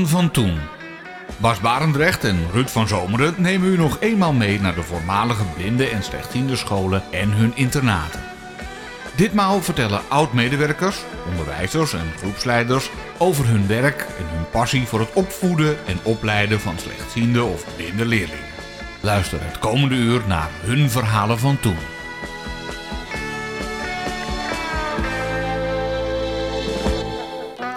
Van toen. Bas Barendrecht en Ruud van Zomeren nemen u nog eenmaal mee naar de voormalige blinde en slechtziende scholen en hun internaten. Ditmaal vertellen oud-medewerkers, onderwijzers en groepsleiders over hun werk en hun passie voor het opvoeden en opleiden van slechtziende of blinde leerlingen. Luister het komende uur naar hun verhalen van toen.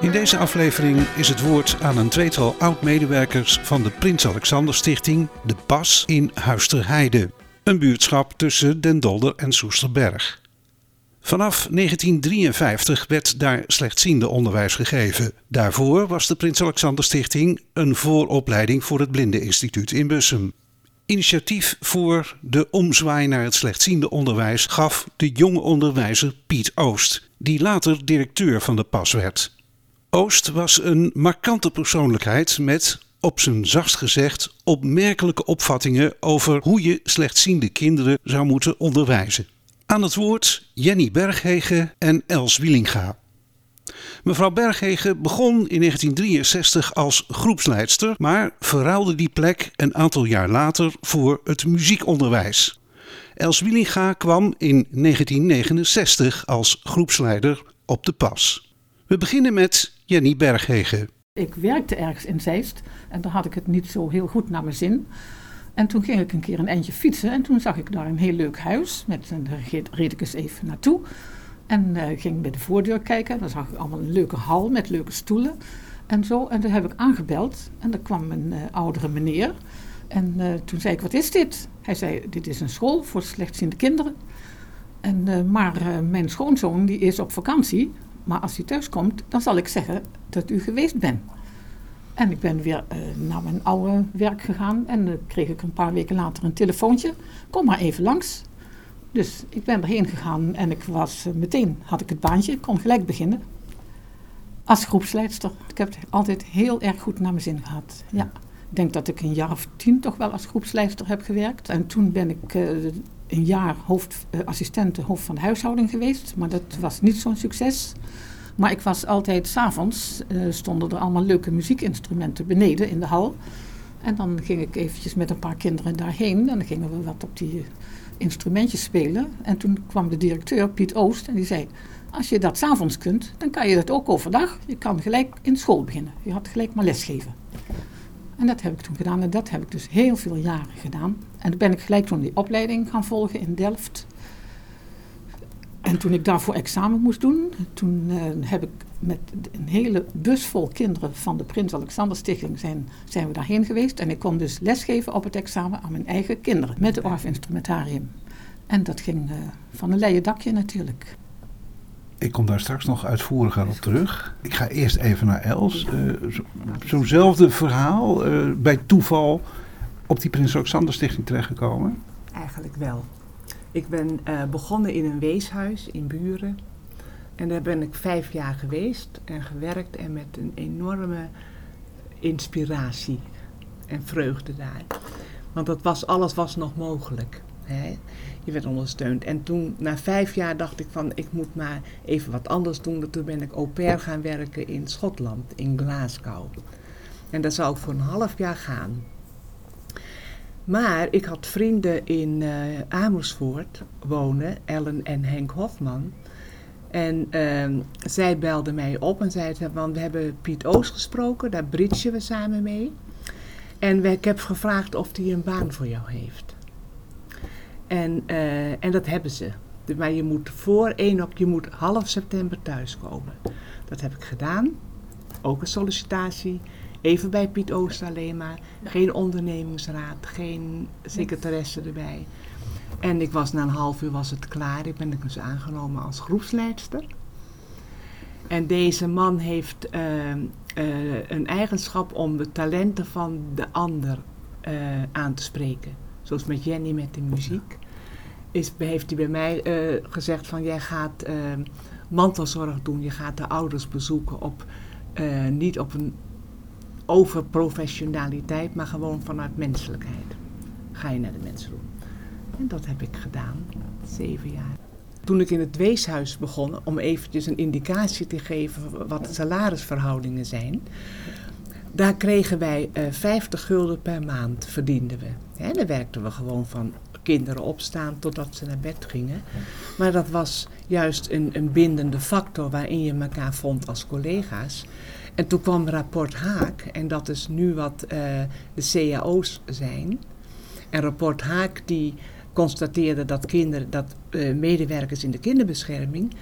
In deze aflevering is het woord aan een tweetal oud-medewerkers van de Prins Alexander Stichting, de PAS in Huisterheide. Een buurtschap tussen Den Dolder en Soesterberg. Vanaf 1953 werd daar slechtziende onderwijs gegeven. Daarvoor was de Prins Alexander Stichting een vooropleiding voor het Blindeninstituut in Bussum. Initiatief voor de omzwaai naar het slechtziende onderwijs gaf de jonge onderwijzer Piet Oost, die later directeur van de PAS werd. Oost was een markante persoonlijkheid met, op zijn zachtst gezegd, opmerkelijke opvattingen over hoe je slechtziende kinderen zou moeten onderwijzen. Aan het woord Jenny Berghegen en Els Wielinga. Mevrouw Berghegen begon in 1963 als groepsleidster, maar verruilde die plek een aantal jaar later voor het muziekonderwijs. Els Wielinga kwam in 1969 als groepsleider op de pas. We beginnen met Jenny Berghegen. Ik werkte ergens in Zeist en daar had ik het niet zo heel goed naar mijn zin. En toen ging ik een keer een eindje fietsen en toen zag ik daar een heel leuk huis. Met, daar reed ik eens even naartoe. En uh, ging bij de voordeur kijken. Dan zag ik allemaal een leuke hal met leuke stoelen en zo. En toen heb ik aangebeld en er kwam een uh, oudere meneer. En uh, toen zei ik, wat is dit? Hij zei, dit is een school voor slechtziende kinderen. En, maar mijn schoonzoon die is op vakantie. Maar als u thuis komt, dan zal ik zeggen dat u geweest bent. En ik ben weer uh, naar mijn oude werk gegaan. En dan kreeg ik een paar weken later een telefoontje. Kom maar even langs. Dus ik ben erheen gegaan en ik was uh, meteen, had ik het baantje, ik kon gelijk beginnen. Als groepsleidster. Ik heb het altijd heel erg goed naar mijn zin gehad. Ja. Ik denk dat ik een jaar of tien toch wel als groepsleidster heb gewerkt. En toen ben ik een jaar hoofd, assistent hoofd van huishouding geweest. Maar dat was niet zo'n succes. Maar ik was altijd, s'avonds uh, stonden er allemaal leuke muziekinstrumenten beneden in de hal. En dan ging ik eventjes met een paar kinderen daarheen. En dan gingen we wat op die instrumentjes spelen. En toen kwam de directeur, Piet Oost, en die zei... Als je dat s'avonds kunt, dan kan je dat ook overdag. Je kan gelijk in school beginnen. Je had gelijk maar lesgeven. En dat heb ik toen gedaan. En dat heb ik dus heel veel jaren gedaan. En toen ben ik gelijk toen die opleiding gaan volgen in Delft. En toen ik daarvoor examen moest doen, toen uh, heb ik met een hele bus vol kinderen van de Prins Alexander Stichting zijn, zijn we daarheen geweest. En ik kon dus lesgeven op het examen aan mijn eigen kinderen met de Orff-instrumentarium. En dat ging uh, van een leien dakje natuurlijk. Ik kom daar straks nog uitvoeriger op terug. Ik ga eerst even naar Els. Uh, Zo'nzelfde verhaal, bij toeval op die Prins Alexander Stichting terechtgekomen? Eigenlijk wel. Ik ben uh, begonnen in een weeshuis in Buren. En daar ben ik vijf jaar geweest en gewerkt en met een enorme inspiratie en vreugde daar. Want dat was, alles was nog mogelijk. Hè? Je werd ondersteund. En toen, na vijf jaar, dacht ik van, ik moet maar even wat anders doen. Toen ben ik au pair gaan werken in Schotland, in Glasgow. En daar zou ik voor een half jaar gaan. Maar ik had vrienden in uh, Amersfoort wonen, Ellen en Henk Hofman. En uh, zij belden mij op en zeiden, want we hebben Piet Oos gesproken, daar bridgen we samen mee. En ik heb gevraagd of hij een baan voor jou heeft. En, uh, en dat hebben ze. Maar je moet voor 1 op, je moet half september thuiskomen. Dat heb ik gedaan. Ook een sollicitatie. Even bij Piet Ooster alleen maar. Geen ondernemingsraad, geen secretaresse erbij. En ik was na een half uur was het klaar. Ik ben dus aangenomen als groepsleidster. En deze man heeft uh, uh, een eigenschap om de talenten van de ander uh, aan te spreken. Zoals met Jenny met de muziek. Is, heeft hij bij mij gezegd van jij gaat mantelzorg doen. Je gaat de ouders bezoeken op, niet op een over professionaliteit, maar gewoon vanuit menselijkheid. Ga je naar de mensen doen. En dat heb ik gedaan, zeven jaar. Toen ik in het weeshuis begon, om eventjes een indicatie te geven wat de salarisverhoudingen zijn, daar kregen wij eh 50 gulden per maand, verdienden we. Hè, dan werkten we gewoon van kinderen opstaan totdat ze naar bed gingen. Maar dat was juist een, een bindende factor waarin je elkaar vond als collega's. En toen kwam rapport Haak, en dat is nu wat eh, de cao's zijn. En rapport Haak die constateerde dat, kinderen, dat eh, medewerkers in de kinderbescherming...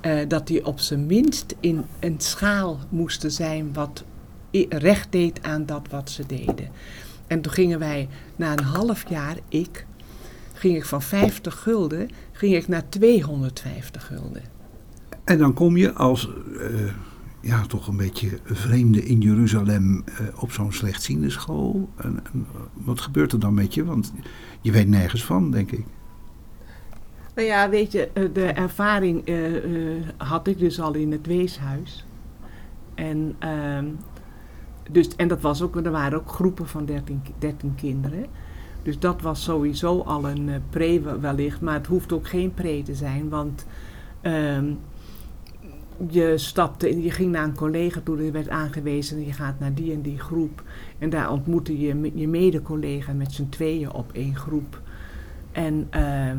eh, dat die op zijn minst in een schaal moesten zijn wat recht deed aan dat wat ze deden. En toen gingen wij na een half jaar, ik, ging ik van 50 gulden ging ik naar 250 gulden. En dan kom je als, eh, ja, toch een beetje vreemde in Jeruzalem eh, op zo'n slechtziende school. En, en wat gebeurt er dan met je? Want je weet nergens van, denk ik. Nou ja, weet je, eh, de ervaring eh, eh, had ik dus al in het weeshuis. En, ehm, dus, en dat was ook, er waren ook groepen van 13, ki- 13 kinderen. Dus dat was sowieso al een eh, pre we- wellicht, maar het hoeft ook geen pre te zijn, want ehm, je stapte in, je ging naar een collega toe, er werd aangewezen, je gaat naar die en die groep. En daar ontmoette je je mede-collega met z'n tweeën op één groep. En, ehm,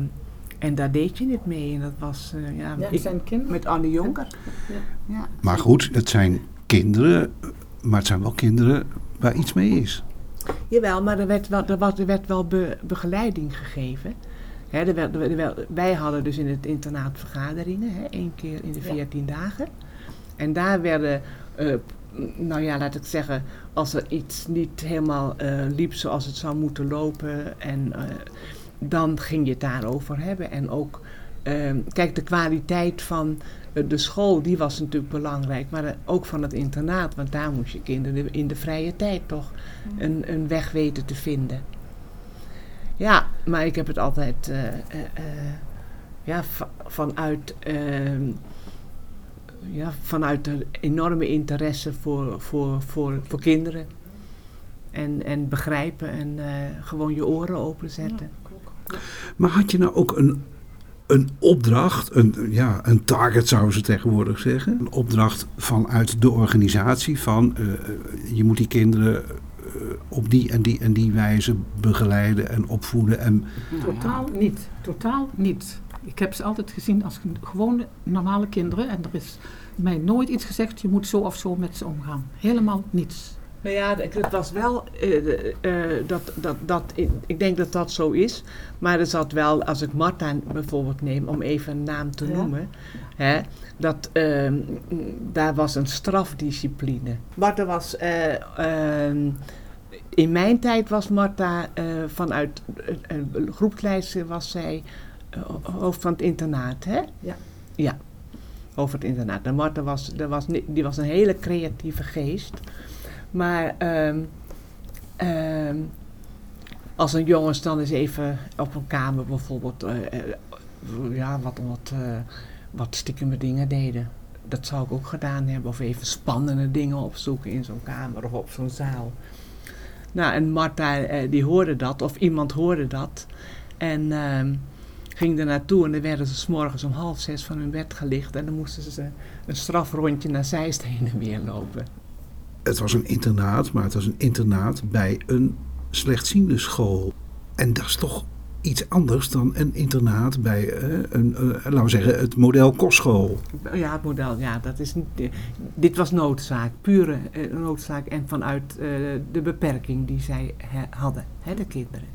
en daar deed je het mee. En dat was eh, ja, Ja, ik- zijn kinderen. met Anne Jonker. Ja. Maar goed, het zijn kinderen, maar het zijn wel kinderen waar iets mee is. Jawel, maar er werd wel, er was, er werd wel be- begeleiding gegeven. Hè, er werd, er werd- wij hadden dus in het internaat vergaderingen, hè, één keer in de Ja. 14 dagen. En daar werden, eh, nou ja, laat ik zeggen, als er iets niet helemaal eh, liep zoals het zou moeten lopen, en, eh, dan ging je het daarover hebben. En ook, kijk, de kwaliteit van eh, de school, die was natuurlijk belangrijk, maar eh, ook van het internaat, want daar moest je kinderen in de vrije tijd toch een, een weg weten te vinden. Ja, maar ik heb het altijd eh, eh, eh, ja, va- vanuit, ehm, ja, vanuit een enorme interesse voor, voor, voor, voor kinderen. En, en begrijpen en eh, gewoon je oren openzetten. Maar had je nou ook een, een opdracht, een, ja, een target zouden ze tegenwoordig zeggen? Een opdracht vanuit de organisatie van eh, je moet die kinderen eh, op die en die en die wijze begeleiden en opvoeden. En, Totaal niet. Totaal niet. Ik heb ze altijd gezien als gewone normale kinderen. En er is mij nooit iets gezegd, je moet zo of zo met ze omgaan. Helemaal niets. Nou ja, het was wel, eh, eh, dat, dat, dat, ik- denk dat dat zo is. Maar er zat wel, als ik Marta bijvoorbeeld neem, om even een naam te Ja. noemen. Hè, dat, ehm, daar was een strafdiscipline. Marta was, eh, ehm, in mijn tijd was Marta vanuit groepsleider was zij hoofd van het internaat, hè? Ja. Ja, over het internaat. En Marta was, die was een hele creatieve geest. Maar ehm, ehm, als een jongens dan eens even op een kamer bijvoorbeeld eh, ja, wat, wat, eh, wat stiekeme dingen deden. Dat zou ik ook gedaan hebben. Of even spannende dingen opzoeken in zo'n kamer of op zo'n zaal. Nou, en Marta die hoorde dat, of iemand hoorde dat. En ehm, ging er naartoe en dan werden ze 's morgens om half zes van hun bed gelicht. En dan moesten ze een strafrondje naar Zeist heen en weer lopen. Het was een internaat, maar het was een internaat bij een slechtziende school. En dat is toch iets anders dan een internaat bij eh, een, eh, laten we zeggen, het model kostschool. Ja, het model, ja, dat is niet. eh, dit was noodzaak, pure noodzaak en vanuit de beperking die zij hadden, hè, de kinderen.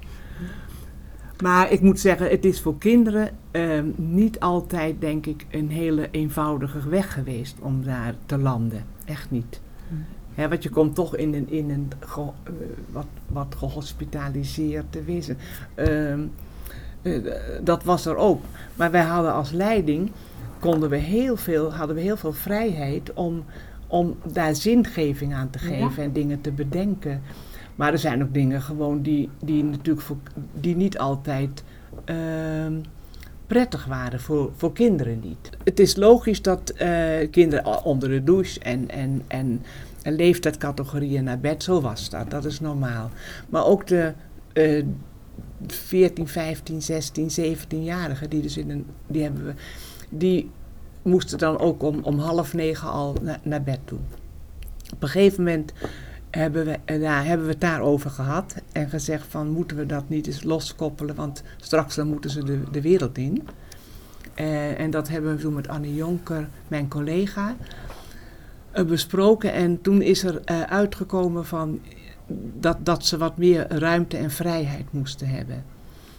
Maar ik moet zeggen, het is voor kinderen ehm, niet altijd, denk ik, een hele eenvoudige weg geweest om daar te landen. Echt niet. Hè, want je komt toch in een, in een ge- eh, wat, wat gehospitaliseerd wezen. Ehm, eh, dat was er ook. Maar wij hadden als leiding konden we heel veel, hadden we heel veel vrijheid om, om daar zingeving aan te Ja. geven en dingen te bedenken. Maar er zijn ook dingen gewoon die, die natuurlijk voor, die niet altijd ehm, prettig waren voor, voor kinderen niet. Het is logisch dat eh, kinderen onder de douche en, en, en, en leeftijdscategorieën naar bed, zo was dat, dat is normaal. Maar ook de eh 14, 15, 16, 17-jarigen, die dus in een, die hebben we, die moesten dan ook om, om half negen al na- naar bed toe. Op een gegeven moment hebben we, uh, ja, hebben we het daarover gehad en gezegd van moeten we dat niet eens loskoppelen, want straks dan moeten ze de, de wereld in. Uh, en dat hebben we toen met Annie Jonker, mijn collega, besproken. En toen is er uitgekomen van dat, dat ze wat meer ruimte en vrijheid moesten hebben.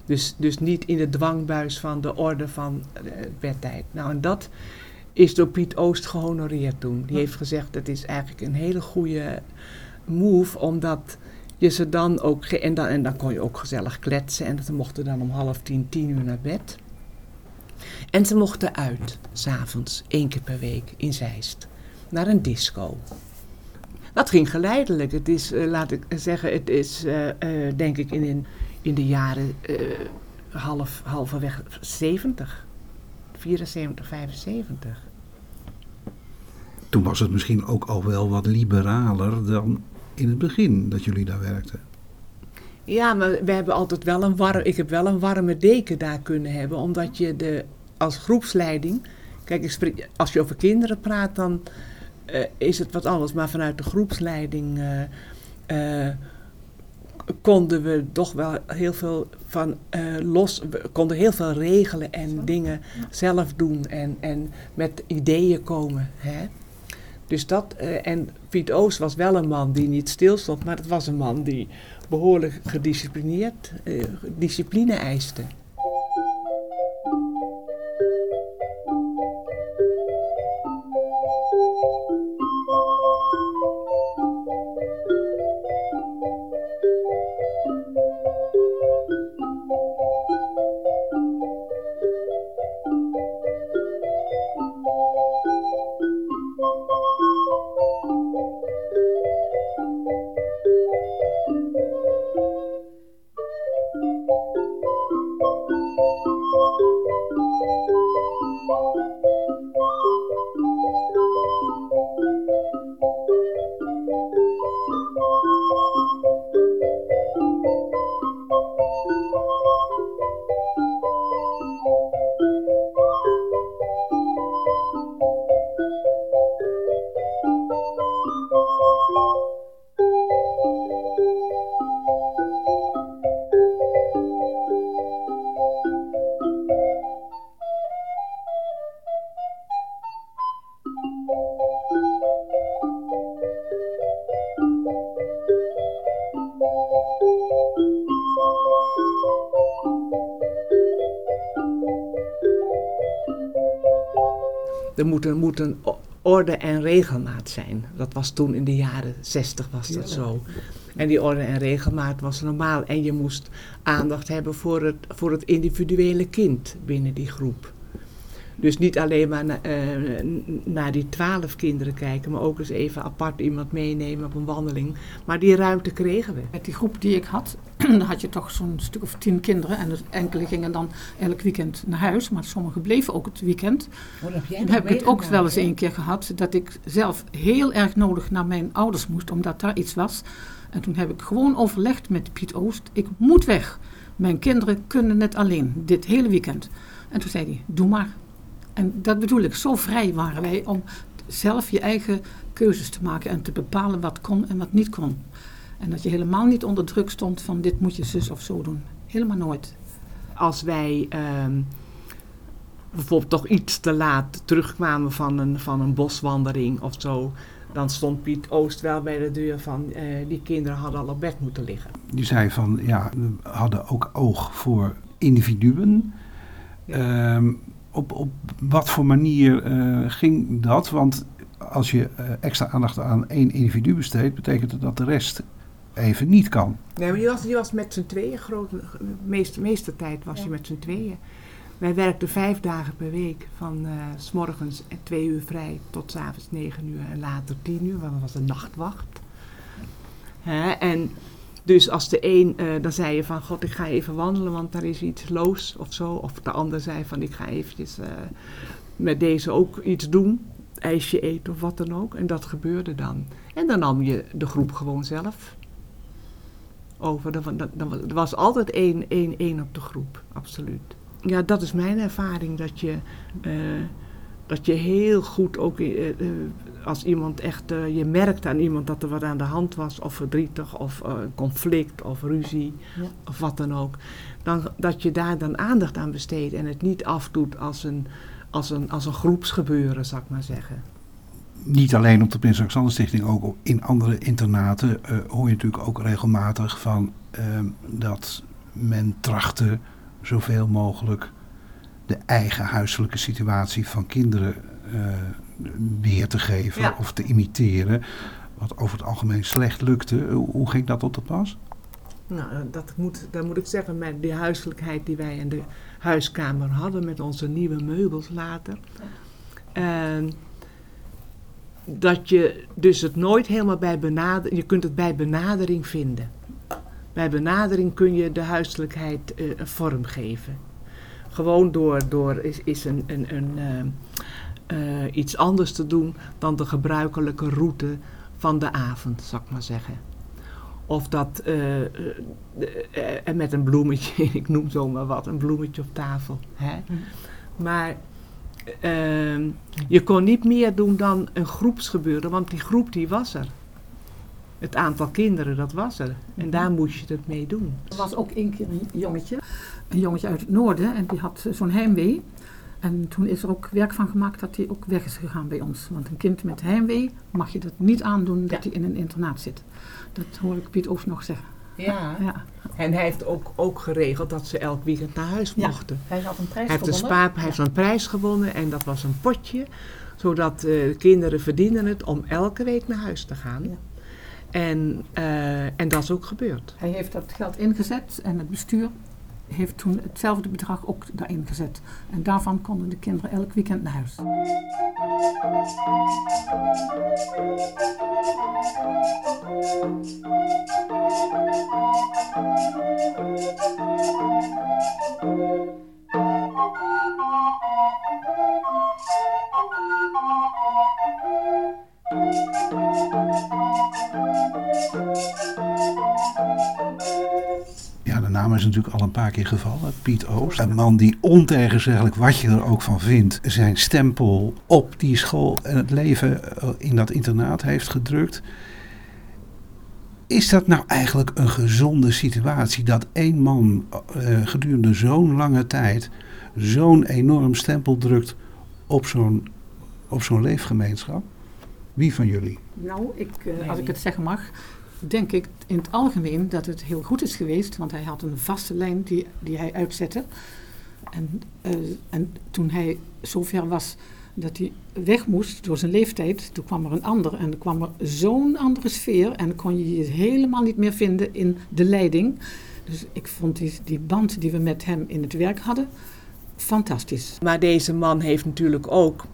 Dus, dus niet in de dwangbuis van de orde van bedtijd. Nou, en dat is door Piet Oost gehonoreerd toen. Die heeft gezegd dat is eigenlijk een hele goede move, omdat je ze dan ook... En dan, en dan kon je ook gezellig kletsen en ze mochten dan om half tien, tien uur naar bed. En ze mochten uit, s'avonds, één keer per week in Zeist, naar een disco. Dat ging geleidelijk. Het is, uh, laat ik zeggen, het is uh, uh, denk ik in, in, in de jaren half, halverwege 70. 74, 75. Toen was het misschien ook al wel wat liberaler dan in het begin dat jullie daar werkten. Ja, maar we hebben altijd wel een warm, ik heb wel een warme deken daar kunnen hebben, omdat je de, als groepsleiding, kijk, als je over kinderen praat, dan uh, is het wat anders, maar vanuit de groepsleiding uh, uh, konden we toch wel heel veel van los, we konden heel veel regelen en dingen zelf doen en, en met ideeën komen. Hè? Dus dat, en Piet Oost was wel een man die niet stilstond, maar het was een man die behoorlijk gedisciplineerd, discipline eiste. Moet een, orde en regelmaat zijn. Dat was toen in de jaren zestig was dat zo. En die orde en regelmaat was normaal. En je moest aandacht hebben voor het, voor het individuele kind binnen die groep. Dus niet alleen maar na, uh, naar die twaalf kinderen kijken, maar ook eens even apart iemand meenemen op een wandeling. Maar die ruimte kregen we. Met die groep die ik had, dan had je toch zo'n stuk of tien kinderen. En dus enkele gingen dan elk weekend naar huis, maar sommigen bleven ook het weekend. Heb jij Dan heb ik het ook wel eens een keer gehad dat ik zelf heel erg nodig naar mijn ouders moest, omdat daar iets was. En toen heb ik gewoon overlegd met Piet Oost, ik moet weg. Mijn kinderen kunnen het alleen, dit hele weekend. En toen zei hij, doe maar. En dat bedoel ik, zo vrij waren wij om zelf je eigen keuzes te maken en te bepalen wat kon en wat niet kon. En dat je helemaal niet onder druk stond van dit moet je zus of zo doen. Helemaal nooit. Als wij uh, bijvoorbeeld toch iets te laat terugkwamen van een, van een boswandeling of zo, dan stond Piet Oost wel bij de deur van uh, die kinderen hadden al op bed moeten liggen. Je zei van ja, we hadden ook oog voor individuen. Ja. Um, op, op wat voor manier uh, ging dat? Want als je uh, extra aandacht aan één individu besteedt, betekent dat dat de rest even niet kan. Nee, maar je was, je was met z'n tweeën, groot, de meeste, meeste tijd was ja. je met z'n tweeën. Wij werkten vijf dagen per week, van uh, s morgens twee uur vrij tot s avonds negen uur en later tien uur, want dat was een nachtwacht. Hè? En dus als de een, uh, dan zei je van, god, ik ga even wandelen, want daar is iets loos of zo. Of de ander zei van, ik ga eventjes uh, met deze ook iets doen, ijsje eten of wat dan ook. En dat gebeurde dan. En dan nam je de groep gewoon zelf over. Er was altijd één, één, één op de groep, absoluut. Ja, dat is mijn ervaring, dat je... Uh, dat je heel goed ook uh, uh, als iemand echt, eh, je merkt aan iemand dat er wat aan de hand was, of verdrietig, of eh, conflict, of ruzie, Ja. of wat dan ook, dan, dat je daar dan aandacht aan besteedt en het niet afdoet als een, als een, als een groepsgebeuren, zou ik maar zeggen. Niet alleen op de Prins Alexander Stichting, ook op- in andere internaten eh, hoor je natuurlijk ook regelmatig van ehm, dat men trachtte zoveel mogelijk de eigen huiselijke situatie van kinderen eh, weer te geven Ja. of te imiteren. Wat over het algemeen slecht lukte. Hoe, ging dat op de pas? Nou, eh, dat moet, dat moet ik zeggen, met die huiselijkheid die wij in de huiskamer hadden, met onze nieuwe meubels later. En dat je dus het nooit helemaal bij benadering, je kunt het bij benadering vinden. Bij benadering kun je de huiselijkheid eh, een vorm geven. Gewoon door, door is, is een, een, een, eh, eh, iets anders te doen dan de gebruikelijke route van de avond, zou ik maar zeggen. Of dat en met een bloemetje, ik noem zomaar wat, een bloemetje op tafel. Hè? Maar ehm, je kon niet meer doen dan een groepsgebeuren, want die groep die was er. Het aantal kinderen, dat was er. En daar moest je het mee doen. Er was ook één keer een jongetje, een jongetje uit het noorden, en die had eh, zo'n heimwee. En toen is er ook werk van gemaakt dat hij ook weg is gegaan bij ons. Want een kind met heimwee mag je dat niet aandoen dat hij in een internaat zit. Dat hoor ik Piet Oost nog zeggen. Ja. Ja. En hij heeft ook, ook geregeld dat ze elk weekend naar huis Ja. mochten. Hij had een prijs Hij heeft, een gewonnen. spa, hij heeft een prijs gewonnen en dat was een potje. Zodat eh, de kinderen verdienen het om elke week naar huis te gaan. Ja. En, eh, en dat is ook gebeurd. Hij heeft dat geld ingezet en het bestuur heeft toen hetzelfde bedrag ook daarin gezet. En daarvan konden de kinderen elk weekend naar huis. Ja, de naam is natuurlijk al een paar keer gevallen. Piet Oost. Een man die ontegenzeggelijk, wat je er ook van vindt, zijn stempel op die school en het leven eh, in dat internaat heeft gedrukt. Is dat nou eigenlijk een gezonde situatie dat één man eh, gedurende zo'n lange tijd zo'n enorm stempel drukt op zo'n, op zo'n leefgemeenschap? Wie van jullie? Nou, ik, eh, Nee. als ik het zeggen mag, denk ik in het algemeen dat het heel goed is geweest. Want hij had een vaste lijn die, die hij uitzette. En, eh, en toen hij zover was dat hij weg moest door zijn leeftijd, toen kwam er een ander. En kwam er zo'n andere sfeer en kon je je helemaal niet meer vinden in de leiding. Dus ik vond die, die band die we met hem in het werk hadden, fantastisch. Maar deze man heeft natuurlijk ook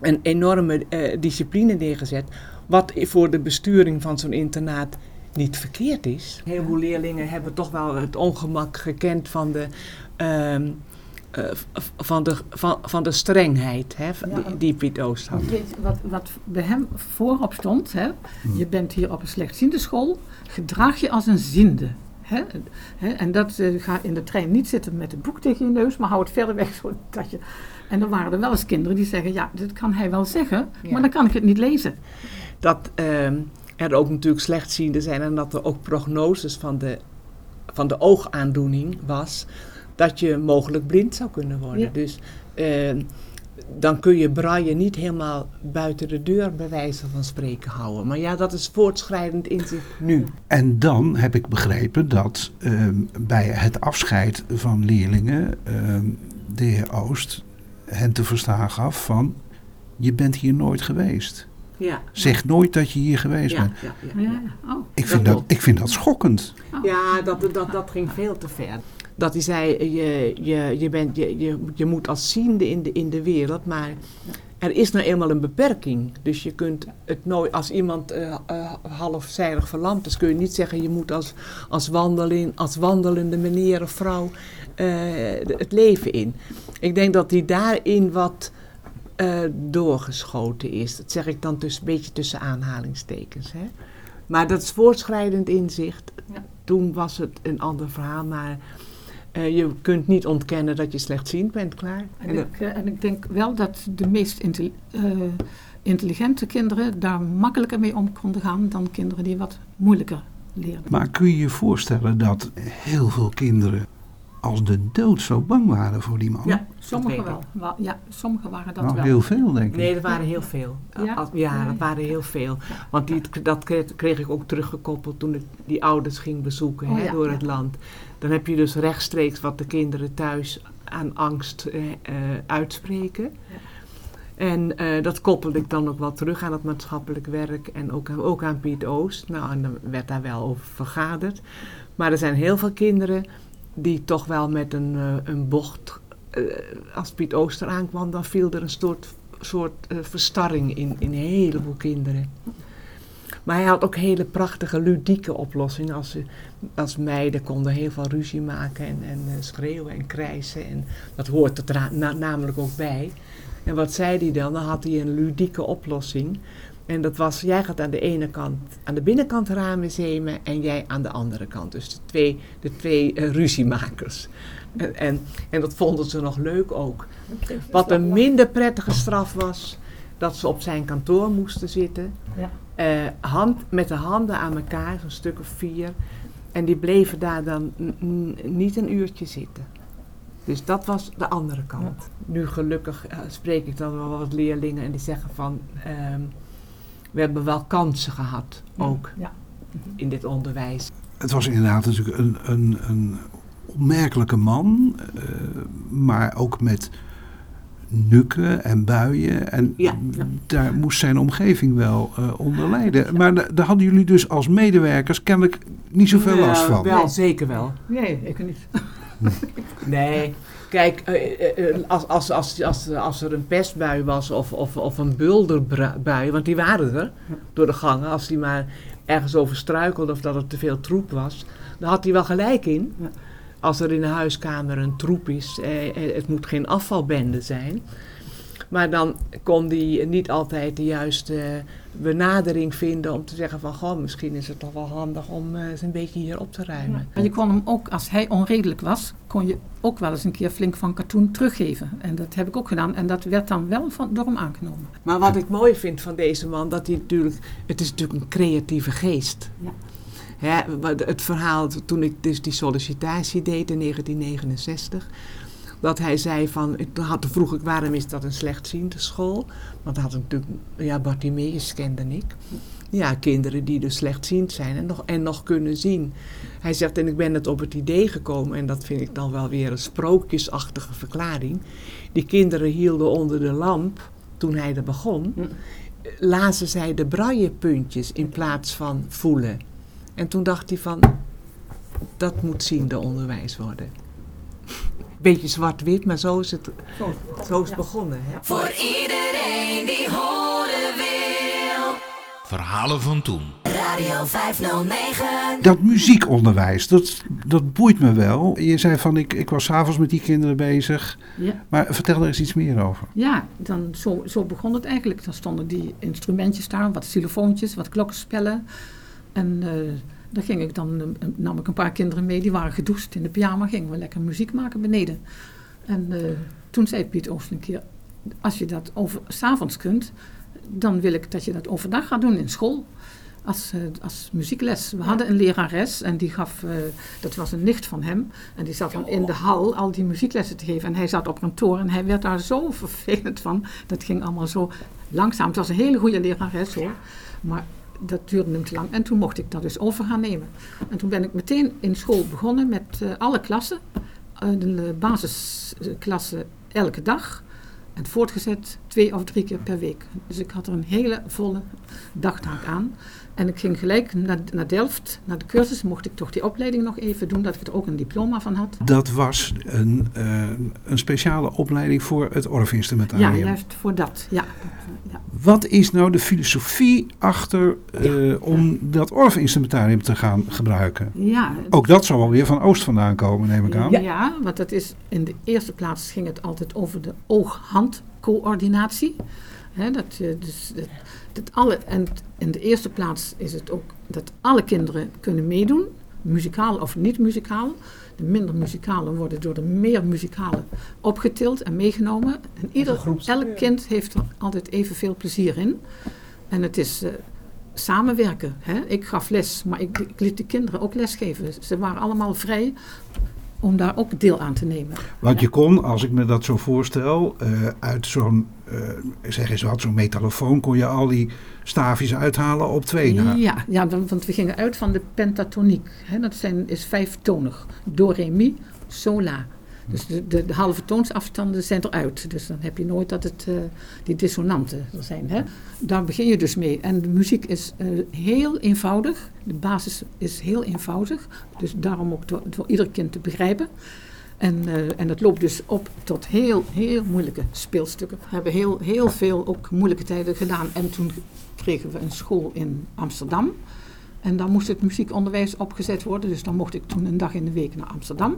een enorme eh, discipline neergezet. Wat voor de besturing van zo'n internaat niet verkeerd is. Heel veel leerlingen hebben toch wel het ongemak gekend van de, ehm, eh, van de, van, van de strengheid hè, Ja. die, die Piet Oost had. Weet wat, wat bij hem voorop stond, hè? je bent hier op een slechtziende school, gedraag je als een ziende. Hè? Hè? En dat eh, ga in de trein niet zitten met het boek tegen je neus, maar hou het verder weg. Zodat je... En dan waren er wel eens kinderen die zeggen, ja, dat kan hij wel zeggen, Ja. maar dan kan ik het niet lezen. Dat ehm, er ook natuurlijk slechtzienden zijn en dat er ook prognoses van de, van de oogaandoening was dat je mogelijk blind zou kunnen worden. Ja. Dus ehm, dan kun je braille niet helemaal buiten de deur bij wijze van spreken houden. Maar ja, dat is voortschrijdend inzicht nu. En dan heb ik begrepen dat ehm, bij het afscheid van leerlingen ehm, de heer Oost hen te verstaan gaf van je bent hier nooit geweest. Ja, Zeg nooit dat je hier geweest ja, bent. ja, ja, Ja, ja. ja. Oh. Ik vind Dat dat, ik vind dat schokkend. Ja, dat, dat, dat ging veel te ver. Dat hij zei, je, je, je, bent, je, je, je moet als ziende in de, in de wereld, maar er is nou eenmaal een beperking. Dus je kunt het nooit, als iemand eh eh, halfzijdig verlamd is, kun je niet zeggen, je moet als, als, wandeling, als wandelende meneer of vrouw eh, het leven in. Ik denk dat hij daarin wat eh, doorgeschoten is. Dat zeg ik dan tussen, een beetje tussen aanhalingstekens. Hè? Maar dat is voortschrijdend inzicht. Ja. Toen was het een ander verhaal, maar Eh, je kunt niet ontkennen dat je slechtziend bent, klaar. En, ik, eh, en ik denk wel dat de meest intelli- eh, intelligente kinderen daar makkelijker mee om konden gaan dan kinderen die wat moeilijker leerden. Maar kun je je voorstellen dat heel veel kinderen als de dood zo bang waren voor die man? Ja, sommigen wel. Ja, sommigen waren dat nou, wel. heel veel denk ik. Nee, dat waren heel veel. Ja? Ja, dat waren heel veel. Want die, dat kreeg, ik ook teruggekoppeld toen ik die ouders ging bezoeken Oh hè, ja, door het land. Dan heb je dus rechtstreeks wat de kinderen thuis aan angst eh, eh, uitspreken. En eh, dat koppelde ik dan ook wel terug aan het maatschappelijk werk en ook, ook aan Piet Oost. Nou, en dan werd daar wel over vergaderd. Maar er zijn heel veel kinderen die toch wel met een, eh, een bocht... eh, als Piet Oost eraan kwam, dan viel er een soort, soort eh, verstarring in, in een heleboel kinderen. Maar hij had ook hele prachtige, ludieke oplossingen. Als, als meiden konden heel veel ruzie maken en, en schreeuwen en krijsen. En dat hoort er namelijk ook bij. En wat zei hij dan? Dan had hij een ludieke oplossing. En dat was, jij gaat aan de ene kant, aan de binnenkant ramen zemen en jij aan de andere kant. Dus de twee, de twee eh, ruziemakers. En, en, en dat vonden ze nog leuk ook. Wat een minder prettige straf was, dat ze op zijn kantoor moesten zitten. Ja. Eh, hand, met de handen aan elkaar, zo'n stuk of vier. En die bleven daar dan niet een uurtje zitten. Dus dat was de andere kant. Nu gelukkig eh, spreek ik dan wel wat leerlingen en die zeggen van... ehm, we hebben wel kansen gehad, ook Ja. in dit onderwijs. Het was inderdaad natuurlijk een, een, een opmerkelijke man, eh, maar ook met nukken en buien. En Ja. daar moest zijn omgeving wel eh, onder lijden. Maar da- daar hadden jullie dus als medewerkers kennelijk niet zoveel last van. Wel, zeker wel. Nee, ik niet. Nee, kijk, eh, eh, eh, als, als, als, als, als er een pestbui was of, of, of een bulderbui, want die waren er door de gangen, als die maar ergens over struikelde of dat er te veel troep was, dan had hij wel gelijk in. Als er in de huiskamer een troep is, eh, het moet geen afvalbende zijn. Maar dan kon hij niet altijd de juiste benadering vinden om te zeggen van, goh, misschien is het toch wel handig om eh, eens een beetje hier op te ruimen. Maar je kon hem ook, als hij onredelijk was, kon je ook wel eens een keer flink van katoen teruggeven. En dat heb ik ook gedaan. En dat werd dan wel van, door hem aangenomen. Maar wat ik mooi vind van deze man, dat hij natuurlijk, het is natuurlijk een creatieve geest. Ja. Het verhaal toen ik dus die sollicitatie deed in 1969, dat hij zei van, ik had, toen vroeg ik waarom is dat een slechtziende school? Want hij had natuurlijk, ja, Bartimeus kende ik. Ja, kinderen die dus slechtziend zijn en nog, en nog kunnen zien. Hij zegt, en ik ben het op het idee gekomen, en dat vind ik dan wel weer een sprookjesachtige verklaring. Die kinderen hielden onder de lamp, toen hij er begon, Hm. lazen zij de braillepuntjes in plaats van voelen. En toen dacht hij van, dat moet ziende onderwijs worden. Beetje zwart-wit, maar zo is het, Zo. zo is het Ja. begonnen. Hè? Voor iedereen die horen wil. Verhalen van toen. Radio 509. Dat muziekonderwijs, dat, dat boeit me wel. Je zei van, ik, ik was s'avonds met die kinderen bezig. Ja, Maar vertel er eens iets meer over. ja dan, zo, zo begon het eigenlijk. Dan stonden die instrumentjes daar, wat xylofoontjes, wat klokkenspellen. En eh daar ging ik dan, eh, nam ik een paar kinderen mee, die waren gedoucht in de pyjama, gingen we lekker muziek maken beneden. En eh, toen zei Piet Oost een keer, als je dat over, s'avonds kunt, dan wil ik dat je dat overdag gaat doen in school. Als, eh, als muziekles. We hadden een lerares en die gaf, dat was een nicht van hem. En die zat dan in de hal al die muzieklessen te geven. En hij zat op een toren en hij werd daar zo vervelend van. Dat ging allemaal zo langzaam. Het was een hele goede lerares hoor. Maar dat duurde hem lang. En toen mocht ik dat dus over gaan nemen. En toen ben ik meteen in school begonnen met eh, alle klassen. Eh, de basisklasse elke dag. En voortgezet twee of drie keer per week. Dus ik had er een hele volle dagtaak aan. En ik ging gelijk naar, naar Delft, naar de cursus. Mocht ik toch die opleiding nog even doen, dat ik er ook een diploma van had. Dat was een, eh, een speciale opleiding voor het Ja, Orff-instrumentarium. juist voor dat. Ja, ja. Wat is nou de filosofie achter eh, om dat Orff-instrumentarium te gaan gebruiken? ja Ook dat zal wel weer van Oost vandaan komen, neem ik aan. Ja. want dat is in de eerste plaats ging het altijd over de oog-hand-coördinatie. Hè, dat, je dus, dat, dat alle, en in de eerste plaats is het ook dat alle kinderen kunnen meedoen, muzikaal of niet muzikaal. De minder muzikale worden door de meer muzikale opgetild en meegenomen. En ieder, elk kind heeft er altijd evenveel plezier in. En het is eh, samenwerken. Hè? Ik gaf les, maar ik, ik liet de kinderen ook lesgeven. Ze waren allemaal vrij om daar ook deel aan te nemen. Want je kon, als ik me dat zo voorstel, eh, uit zo'n, eh, zeg eens wat, zo'n metalofoon kon je al die staafjes uithalen op twee na. Ja, ja, want want we gingen uit van de pentatoniek. Hè? Dat zijn, is vijftonig. Do, re, mi, sol, la. Dus de, de, halve toonsafstanden zijn eruit. Dus dan heb je nooit dat het eh, die dissonanten zijn. Hè? Daar begin je dus mee. En de muziek is eh, heel eenvoudig. De basis is heel eenvoudig. Dus daarom ook door ieder kind te begrijpen. En, eh, en het loopt dus op tot heel, heel moeilijke speelstukken. We hebben heel, heel veel ook moeilijke tijden gedaan. En toen kregen we een school in Amsterdam. En dan moest het muziekonderwijs opgezet worden. Dus dan mocht ik toen een dag in de week naar Amsterdam.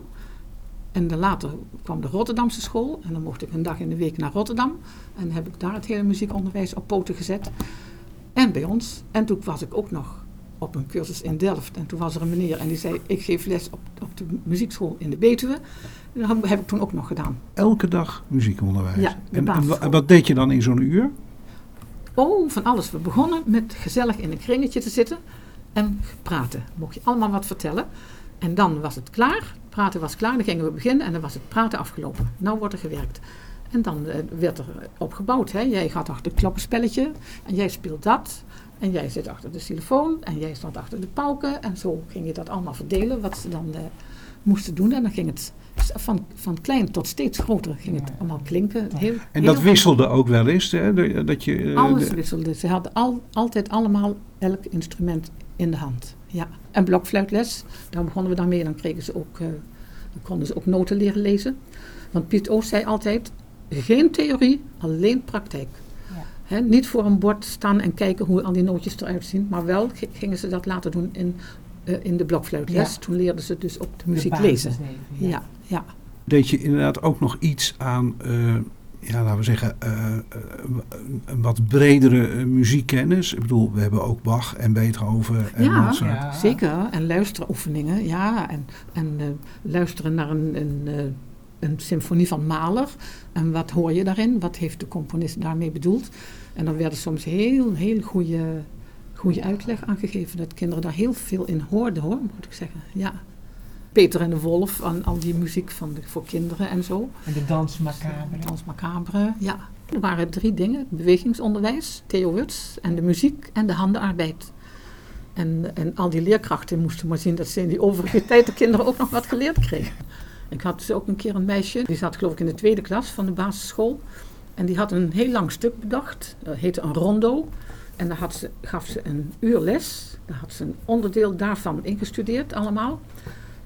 En later kwam de Rotterdamse school. En dan mocht ik een dag in de week naar Rotterdam. En heb ik daar het hele muziekonderwijs op poten gezet. En bij ons. En toen was ik ook nog op een cursus in Delft. En toen was er een meneer en die zei: Ik geef les op, op de muziekschool in de Betuwe. En dat heb ik toen ook nog gedaan. Elke dag muziekonderwijs. Ja, en wat deed je dan in zo'n uur? Oh, van alles. We begonnen met gezellig in een kringetje te zitten en praten. Mocht je allemaal wat vertellen. En dan was het klaar. Praten was klaar. Dan gingen we beginnen en dan was het praten afgelopen. Nou wordt er gewerkt. En dan eh, werd er opgebouwd. Hè. Jij gaat achter het klokkenspelletje en jij speelt dat. En jij zit achter de telefoon en jij stond achter de pauken. En zo ging je dat allemaal verdelen, wat ze dan eh, moesten doen. En dan ging het van, van klein tot steeds groter ging het allemaal klinken. Heel, En heel dat wisselde ook wel eens, hè? de- Dat je, eh, alles de- wisselde. Ze hadden al, altijd allemaal elk instrument in de hand. Ja. En blokfluitles, daar begonnen we dan mee. Dan, kregen ze ook, eh, dan konden ze ook noten leren lezen. Want Piet Oost zei altijd, geen theorie, alleen praktijk. Ja. Hè, niet voor een bord staan en kijken hoe al die nootjes eruit zien. Maar wel gingen ze dat laten doen in, eh, in de blokfluitles. Ja. Toen leerden ze dus ook de muziek De lezen. even, Ja, ja. deed je inderdaad ook nog iets aan, eh, ja, laten we zeggen, eh, een- wat bredere muziekkennis. Ik bedoel, we hebben ook Bach en Beethoven en Ja. Mozart. Ja. Zeker, en luisteroefeningen, ja. En, en eh, luisteren naar een, een, eh, een symfonie van Mahler. En wat hoor je daarin? Wat heeft de componist daarmee bedoeld? En dan werd er soms heel, heel goede, goede uitleg aangegeven. Dat kinderen daar heel veel in hoorden, hoor, moet ik zeggen. Ja. Peter en de Wolf, en al die muziek van de, voor kinderen en zo. En de dans macabre. Dans macabre, ja. Er waren drie dingen. Bewegingsonderwijs, Theo Wuts, en de muziek en de handenarbeid. En, en al die leerkrachten moesten maar zien dat ze in die overige tijd de kinderen ook nog wat geleerd kregen. Ik had dus ook een keer een meisje, die zat geloof ik in de tweede klas van de basisschool. En die had een heel lang stuk bedacht, dat heette een rondo. En daar had ze, gaf ze een uur les. Daar had ze een onderdeel daarvan ingestudeerd allemaal.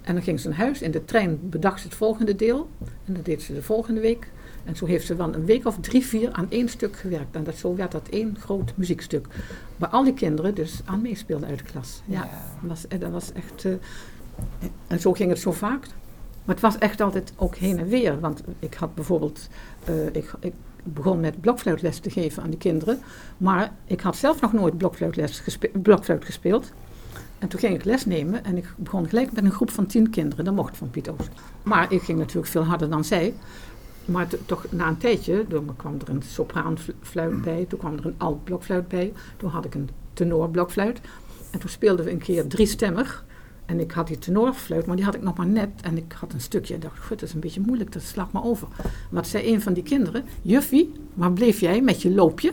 En dan ging ze naar huis. In de trein bedacht ze het volgende deel. En dat deed ze de volgende week. En zo heeft ze dan een week of drie, vier aan één stuk gewerkt. En dat, zo werd dat één groot muziekstuk. Waar al die kinderen dus aan meespeelden uit de klas. Ja, Dat, was, eh, dat was echt... eh, en zo ging het zo vaak. Maar het was echt altijd ook heen en weer. Want ik had bijvoorbeeld... eh, ik, ik begon met blokfluitles te geven aan die kinderen. Maar ik had zelf nog nooit blokfluitles gespe- blokfluit gespeeld. En toen ging ik les nemen en ik begon gelijk met een groep van tien kinderen. Dat mocht van Piet Oost. Maar ik ging natuurlijk veel harder dan zij. Maar to- toch na een tijdje, toen kwam er een sopraanfluit bij, toen kwam er een alt-blokfluit bij, toen had ik een tenorblokfluit. En toen speelden we een keer driestemmig. En ik had die tenorfluit, maar die had ik nog maar net. En ik had een stukje. Ik dacht, goed, dat is een beetje moeilijk, dat slaat me over. Wat zei een van die kinderen? Juffie, waar bleef jij met je loopje?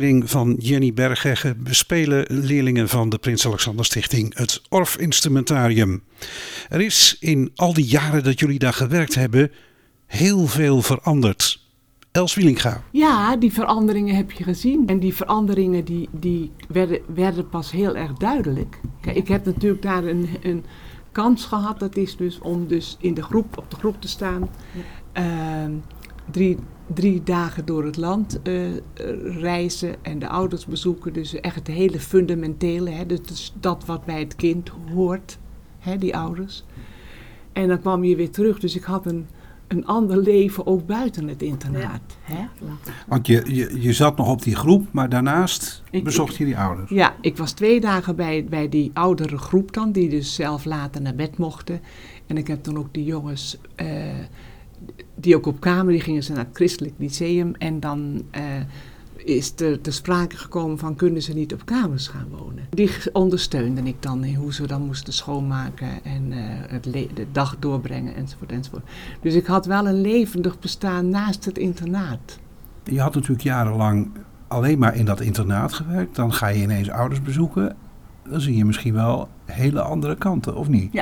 Leiding van Jenny Berghegge bespelen leerlingen van de Prins Alexander Stichting het Orff-instrumentarium. Er is in al die jaren dat jullie daar gewerkt hebben heel veel veranderd. Els Wielinga. Ja, die veranderingen heb je gezien. En die veranderingen die, die werden, werden pas heel erg duidelijk. Kijk, ik heb natuurlijk daar een, een kans gehad. Dat is dus om dus in de groep, op de groep te staan. Ehm, drie, drie dagen door het land eh, reizen en de ouders bezoeken. Dus echt het hele fundamentele. Hè, dus, dat wat bij het kind hoort, hè, die ouders. En dan kwam je weer terug. Dus ik had een, een ander leven ook buiten het internaat. Hè? Want je, je, je zat nog op die groep, maar daarnaast Ik- bezocht ik- je die ouders. Ja, ik was twee dagen bij, bij die oudere groep dan, die dus zelf later naar bed mochten. En ik heb dan ook die jongens, eh, die ook op kamer, die gingen ze naar het christelijk lyceum. En dan eh, is er te sprake gekomen van, kunnen ze niet op kamers gaan wonen? Die ondersteunde ik dan in hoe ze dan moesten schoonmaken en eh, het de dag doorbrengen enzovoort enzovoort. Dus ik had wel een levendig bestaan naast het internaat. Je had natuurlijk jarenlang alleen maar in dat internaat gewerkt. Dan ga je ineens ouders bezoeken. Dan zie je misschien wel hele andere kanten, of niet?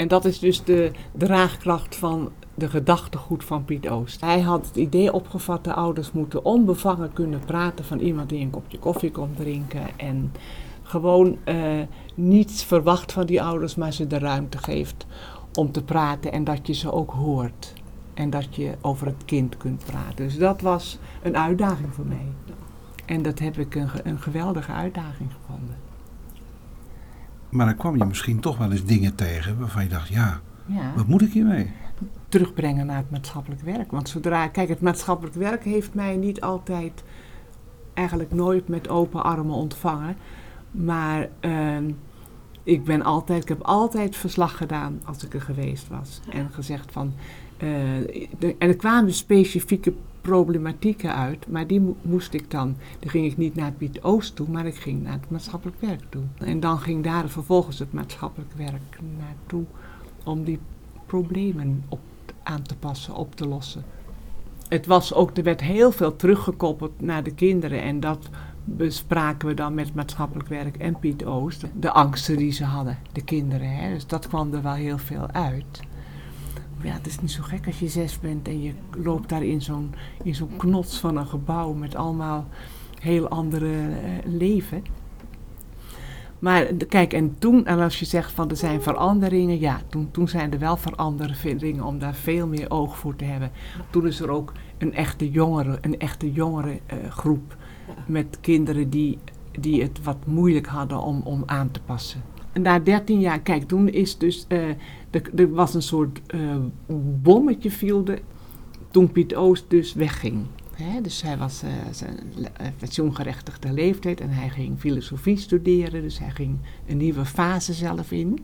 En dat is dus de draagkracht van de gedachtegoed van Piet Oost. Hij had het idee opgevat, de ouders moeten onbevangen kunnen praten van iemand die een kopje koffie komt drinken. En gewoon eh, niets verwacht van die ouders, maar ze de ruimte geeft om te praten en dat je ze ook hoort. En dat je over het kind kunt praten. Dus dat was een uitdaging voor mij. En dat heb ik een, een geweldige uitdaging gevonden. Maar dan kwam je misschien toch wel eens dingen tegen waarvan je dacht, ja, Ja. wat moet ik hiermee? terugbrengen naar het maatschappelijk werk. Want zodra, kijk, het maatschappelijk werk heeft mij niet altijd, eigenlijk nooit met open armen ontvangen. Maar ehm, ik ben altijd, ik heb altijd verslag gedaan als ik er geweest was. En gezegd van, eh, de- en er kwamen specifieke problematieken uit, maar die mo- moest ik dan, dan ging ik niet naar het Piet Oost toe, maar ik ging naar het maatschappelijk werk toe. En dan ging daar vervolgens het maatschappelijk werk naartoe om die problemen op, aan te passen, op te lossen. Het was ook, er werd heel veel teruggekoppeld naar de kinderen en dat bespraken we dan met maatschappelijk werk en Piet Oost. De angsten die ze hadden, de kinderen. Hè? Dus dat kwam er wel heel veel uit. Ja, het is niet zo gek als je zes bent en je loopt daar in zo'n, knots van een gebouw met allemaal heel andere eh, leven. Maar kijk, en toen, en als je zegt van er zijn veranderingen, ja, toen, toen zijn er wel veranderingen om daar veel meer oog voor te hebben. Toen is er ook een echte jongere, een echte jongere eh, groep met kinderen die, die het wat moeilijk hadden om, om aan te passen. Na 13 jaar, kijk, toen is dus, eh, er, was een soort eh, bommetje viel toen Piet Oost dus wegging. Dus hij was eh, zijn pensioengerechtigde leeftijd en hij ging filosofie studeren. Dus hij ging een nieuwe fase zelf in.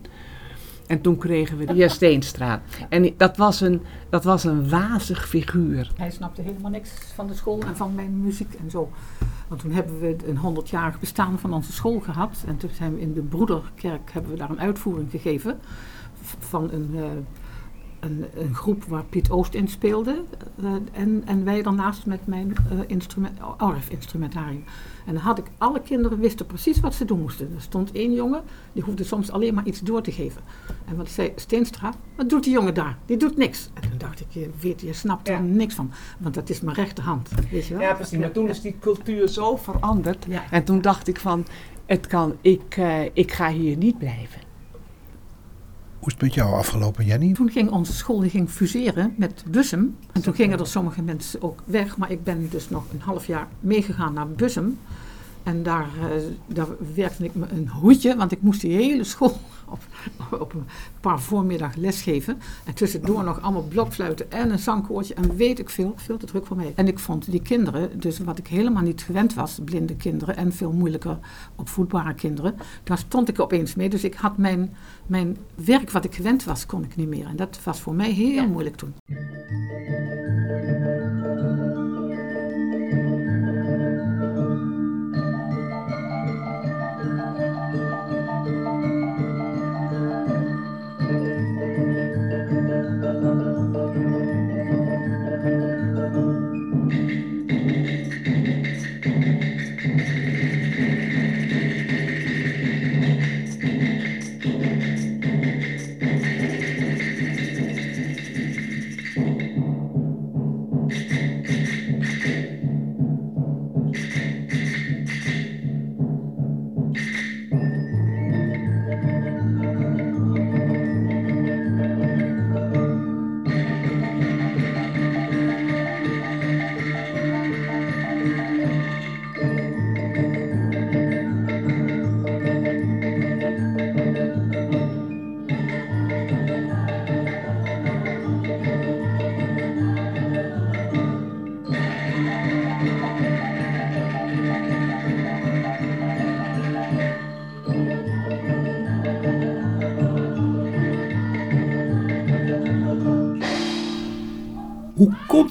En toen kregen we de heer Steenstra. En dat was een, dat was een wazig figuur. Hij snapte helemaal niks van de school en van mijn muziek en zo. Want toen hebben we een 100-jarig bestaan van onze school gehad. En toen zijn we in de Broederkerk hebben we daar een uitvoering gegeven. Van een, eh, een, een groep waar Piet Oost in speelde. eh, en, en wij daarnaast met mijn eh instrument, Orff-instrumentarium. En dan had ik, alle kinderen wisten precies wat ze doen moesten. Er stond één jongen, die hoefde soms alleen maar iets door te geven. En wat zei Steenstra, wat doet die jongen daar? Die doet niks. En toen dacht ik, je, weet, je snapt er Ja. niks van. Want dat is mijn rechterhand, weet je wel. Ja, precies. Maar toen is die cultuur zo veranderd. Ja. En toen dacht ik van, het kan, ik, eh, ik ga hier niet blijven. Hoe is het met jou afgelopen, Jenny? Toen ging onze school die ging fuseren met Bussum. En toen gingen er sommige mensen ook weg. Maar ik ben dus nog een half jaar meegegaan naar Bussum. En daar, eh, daar werkte ik me een hoedje, want ik moest die hele school op, op een paar voormiddag lesgeven. En tussendoor nog allemaal blokfluiten en een zangkoortje en weet ik veel, veel te druk voor mij. En ik vond die kinderen, dus wat ik helemaal niet gewend was, blinde kinderen en veel moeilijker opvoedbare kinderen, daar stond ik opeens mee. Dus ik had mijn, mijn werk wat ik gewend was, kon ik niet meer. En dat was voor mij heel moeilijk toen.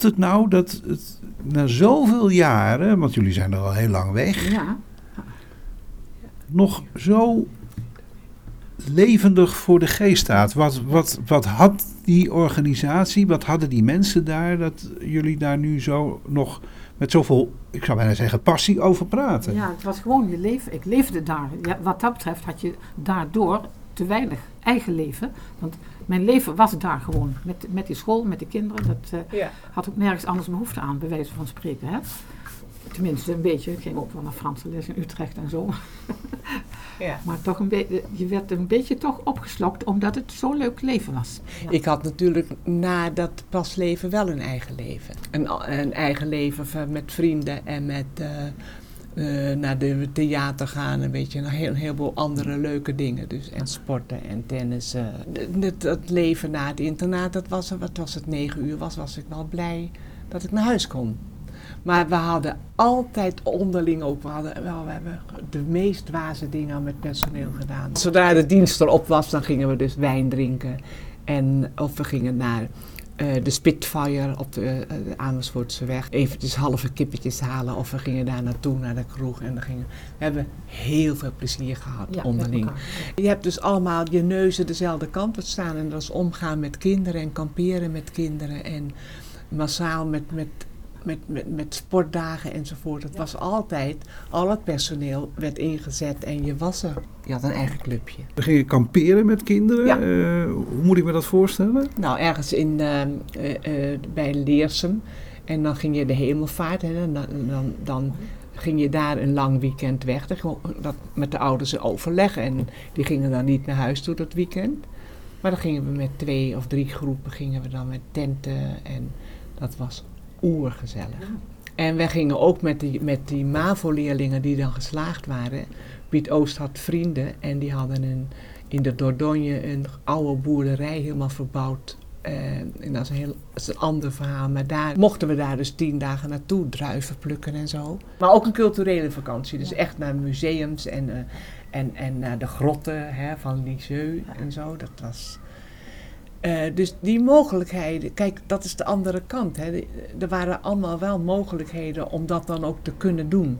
Het nou dat het na zoveel jaren, want jullie zijn er al heel lang weg, Ja, nog zo levendig voor de geest staat? Wat, wat, wat had die organisatie, wat hadden die mensen daar, dat jullie daar nu zo nog met zoveel, ik zou bijna zeggen, passie over praten? ja, het was gewoon je leven. Ik leefde daar. Ja, wat dat betreft had je daardoor te weinig eigen leven. Want mijn leven was daar gewoon. Met, met die school, met de kinderen. Dat eh, Ja. had ook nergens anders behoefte aan, bij wijze van spreken. Hè? Tenminste, een beetje. Ik ging ook wel naar Franse les in Utrecht en zo. Ja. Maar toch een beetje, je werd een beetje toch opgeslokt, omdat het zo'n leuk leven was. Ja. Ik had natuurlijk na dat pasleven wel een eigen leven. Een, een eigen leven met vrienden en met eh, eh, naar de theater gaan. Een beetje een, heel, een heleboel andere leuke dingen. Dus, en sporten en tennis. D- Het, het leven na het internaat, dat was, wat was het, negen uur was, was ik wel blij dat ik naar huis kon. Maar we hadden altijd onderling ook, we, hadden, wel, we hebben de meest dwaze dingen met personeel gedaan. Zodra de dienst erop was, dan gingen we dus wijn drinken. En, of we gingen naar eh, de Spitfire op de, eh, de Amersfoortse weg. Eventjes halve kippetjes halen. Of we gingen daar naartoe, naar de kroeg. En dan gingen, we hebben heel veel plezier gehad Ja, onderling. Je hebt dus allemaal je neuzen dezelfde kant op staan. En dat is omgaan met kinderen en kamperen met kinderen. En massaal met, met, met, met, met sportdagen enzovoort. Het was altijd, al het personeel werd ingezet en je was er. Je had een eigen clubje. We gingen kamperen met kinderen. Ja. Eh, hoe moet ik me dat voorstellen? Nou, ergens in, ehm, eh, eh, bij Leersum. En dan ging je de hemelvaart. Hè, en dan, dan, dan ging je daar een lang weekend weg. Dan Dat met de ouders overleggen. En die gingen dan niet naar huis toe dat weekend. Maar dan gingen we met twee of drie groepen gingen we dan met tenten. En dat was oergezellig. En wij gingen ook met die, met die MAVO-leerlingen die dan geslaagd waren. Piet Oost had vrienden en die hadden een, in de Dordogne een oude boerderij helemaal verbouwd. Eh, en dat is, een heel, dat is een ander verhaal. Maar daar mochten we daar dus tien dagen naartoe, druiven plukken en zo. Maar ook een culturele vakantie. Dus echt naar museums en, eh, en, en naar de grotten hè, van Lisieux en zo. Dat was... Eh, dus die mogelijkheden, kijk, dat is de andere kant. Hè. Er waren allemaal wel mogelijkheden om dat dan ook te kunnen doen.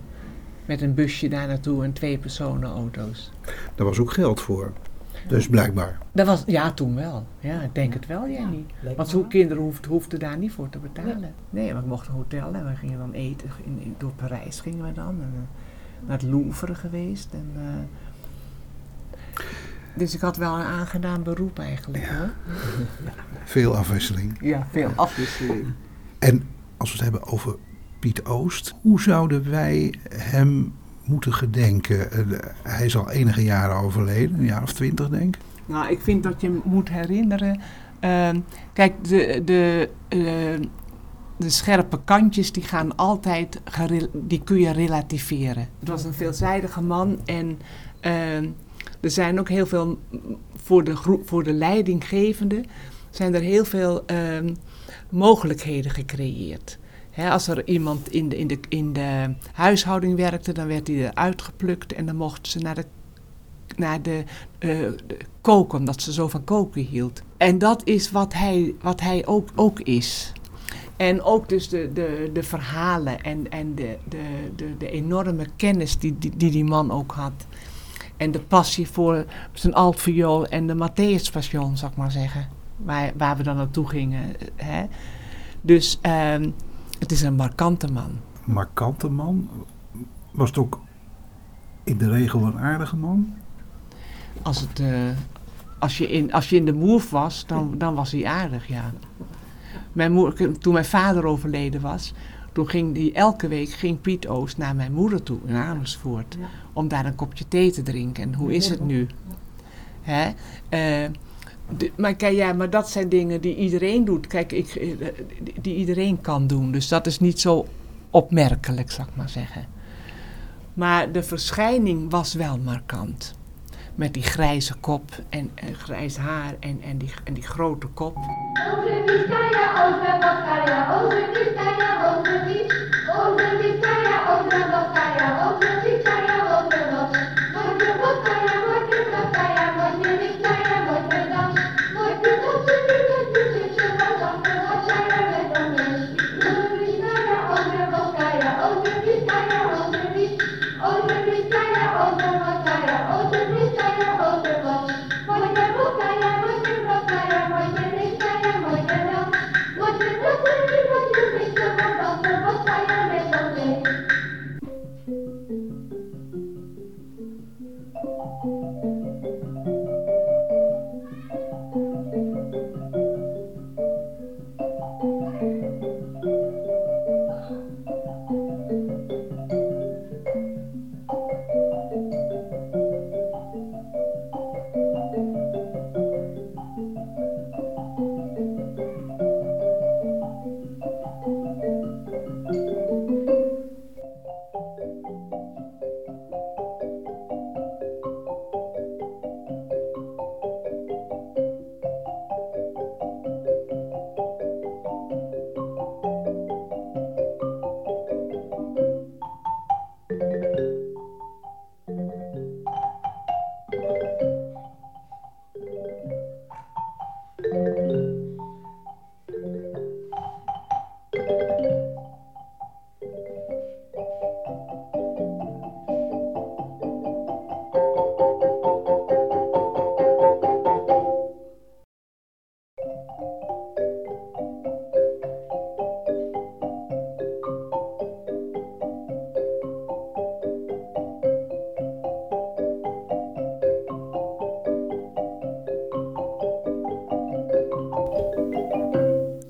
Met een busje daar naartoe en twee personenauto's. Daar was ook geld voor. Dus blijkbaar. Dat was, ja, toen wel. Ja, ik denk het wel, Jenny. Want zo'n kinderen hoefden, hoefden daar niet voor te betalen. Nee, maar we mochten een hotel en we gingen dan eten. In, in- door Parijs gingen we dan. En, eh, naar het Louvre geweest. En, eh, dus ik had wel een aangedaan beroep eigenlijk hoor. Veel afwisseling. Ja, veel afwisseling. En als we het hebben over Piet Oost, hoe zouden wij hem moeten gedenken? Eh, hij is al enige jaren overleden, een jaar of twintig denk ik. Nou, ik vind dat je hem moet herinneren. ehm, kijk, de, de, eh, de scherpe kantjes die gaan altijd, die kun je relativeren. Het was een veelzijdige man en ehm, er zijn ook heel veel, voor de, groep, voor de leidinggevende, zijn er heel veel ehm, mogelijkheden gecreëerd. Als er iemand in de, in, de, in de huishouding werkte, dan werd hij eruit geplukt en dan mochten ze naar de naar de, eh, koken, omdat ze zo van koken hield. En dat is wat hij, wat hij ook, ook is. En ook dus de, de, de verhalen en, en de, de, de, de enorme kennis die, die die die man ook had. En de passie voor zijn altviool en de Matthäus Passion, zou ik maar zeggen. Waar, waar we dan naartoe gingen. eh, Hè. Dus ehm, het is een markante man. Markante man. Was het ook in de regel een aardige man? Als, het, eh, als, je in, als je in de move was, dan, dan was hij aardig, ja. Mijn moeder, toen mijn vader overleden was, toen ging hij elke week ging Piet Oost naar mijn moeder toe in Amersfoort. Ja. Om daar een kopje thee te drinken. En hoe is het nu? Hè? Eh, de- maar, kijk, ja, maar dat zijn dingen die iedereen doet. Kijk, ik, eh, die, die iedereen kan doen. Dus dat is niet zo opmerkelijk, zal ik maar zeggen. Maar de verschijning was wel markant. Met die grijze kop en, grijs haar en, en, die, en die grote kop.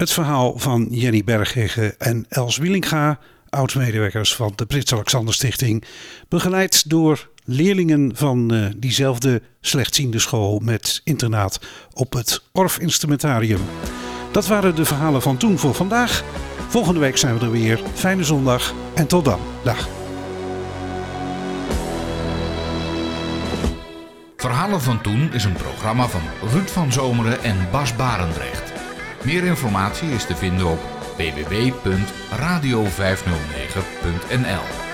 Het verhaal van Jenny Berghegen en Els Wielinga, oud-medewerkers van de Prins Alexander Stichting, begeleid door leerlingen van eh, diezelfde slechtziende school met internaat op het Orff Instrumentarium. Dat waren de verhalen van toen voor vandaag. Volgende week zijn we er weer. Fijne zondag en tot dan. Dag. Verhalen van Toen is een programma van Ruud van Zomeren en Bas Barendrecht. Meer informatie is te vinden op www.radio509.nl